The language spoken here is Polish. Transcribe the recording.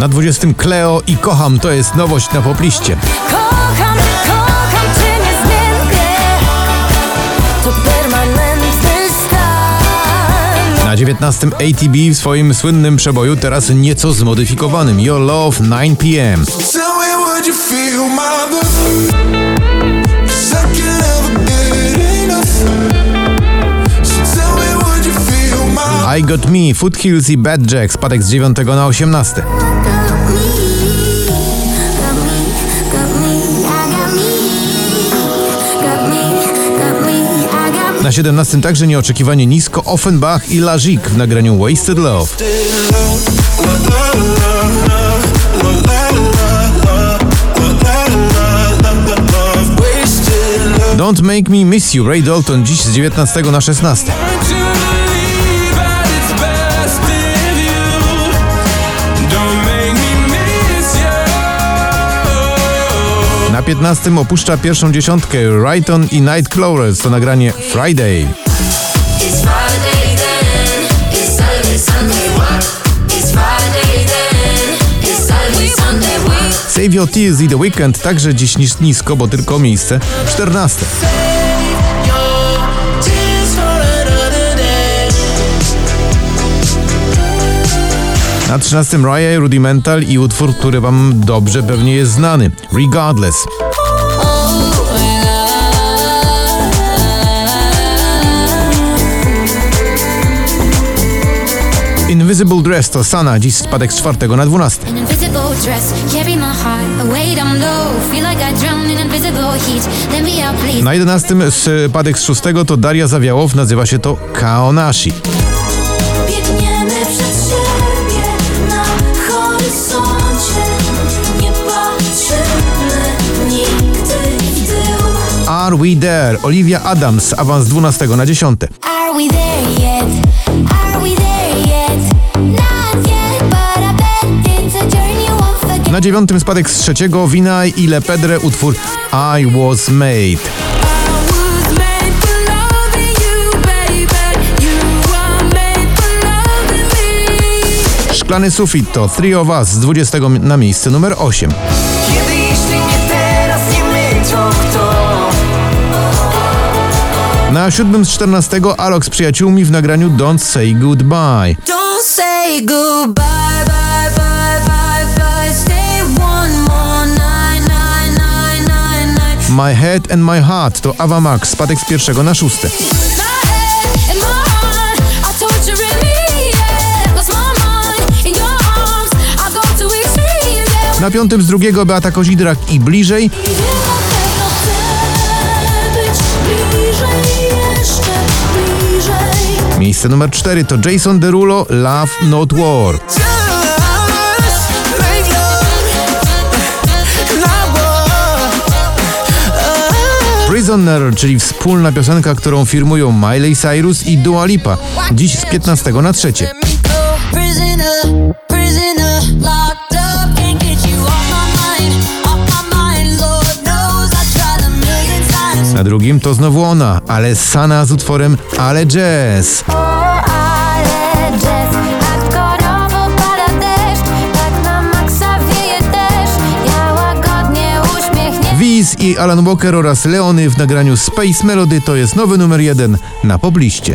Na 20 Cleo i Kocham to jest nowość na popliście. Kocham, kocham cię niezmiennie To permanentny stan Na 19 ATB w swoim słynnym przeboju teraz nieco zmodyfikowanym Your Love 9pm. Tell me what you feel, mother. 'Cause I can never get enough. So tell me what you feel, mother. I Got Me, Foothills i Bad Jack spadek z 9 na 18. Na 17 także nieoczekiwanie nisko Offenbach i Lazik w nagraniu Wasted Love. Don't Make Me Miss You, Ray Dalton dziś z 19 na 16. Na 15 opuszcza pierwszą dziesiątkę Rayton i Nightcrawlers to nagranie Friday. Save Your Tears i The Weekend także dziś niż nisko, bo tylko miejsce 14. Na 13 Raya Rudimental i utwór, który wam dobrze pewnie jest znany Regardless. Invisible Dress to Sana, dziś spadek z 4 na 12. An invisible dress, carry my heart away down low. Feel like I drown in invisible heat. Let me out, please. Na 11 spadek z 6 to Daria Zawiałow, nazywa się to Kaonashi. Are We There? Olivia Adams, awans z 12 na 10. Are we there yet? Are we there yet? Not yet, but I bet it's a journey you won't forget. Na 9 spadek z 3 Winaj i Le Pedre utwór I Was Made. Szklany sufit to Three of Us z 20 na miejsce numer 8. Na 7 z 14 Alok z przyjaciółmi w nagraniu Don't Say Goodbye. Don't say goodbye, bye, bye, bye, bye Stay one more night, night, night, night, night My Head and My Heart to Ava Max, spadek z pierwszego na szósty. Na piątym z drugiego Beata Kozidrak i Bliżej. Miejsce numer 4 to Jason Derulo Love Not War. Prisoner, czyli wspólna piosenka, którą firmują Miley Cyrus i Dua Lipa. Dziś z 15 na 3. Na drugim to znowu ona, ale Sana z utworem Ale Jazz. Tak. Wiz i Alan Walker oraz Leony w nagraniu Space Melody to jest nowy numer jeden na pobliście.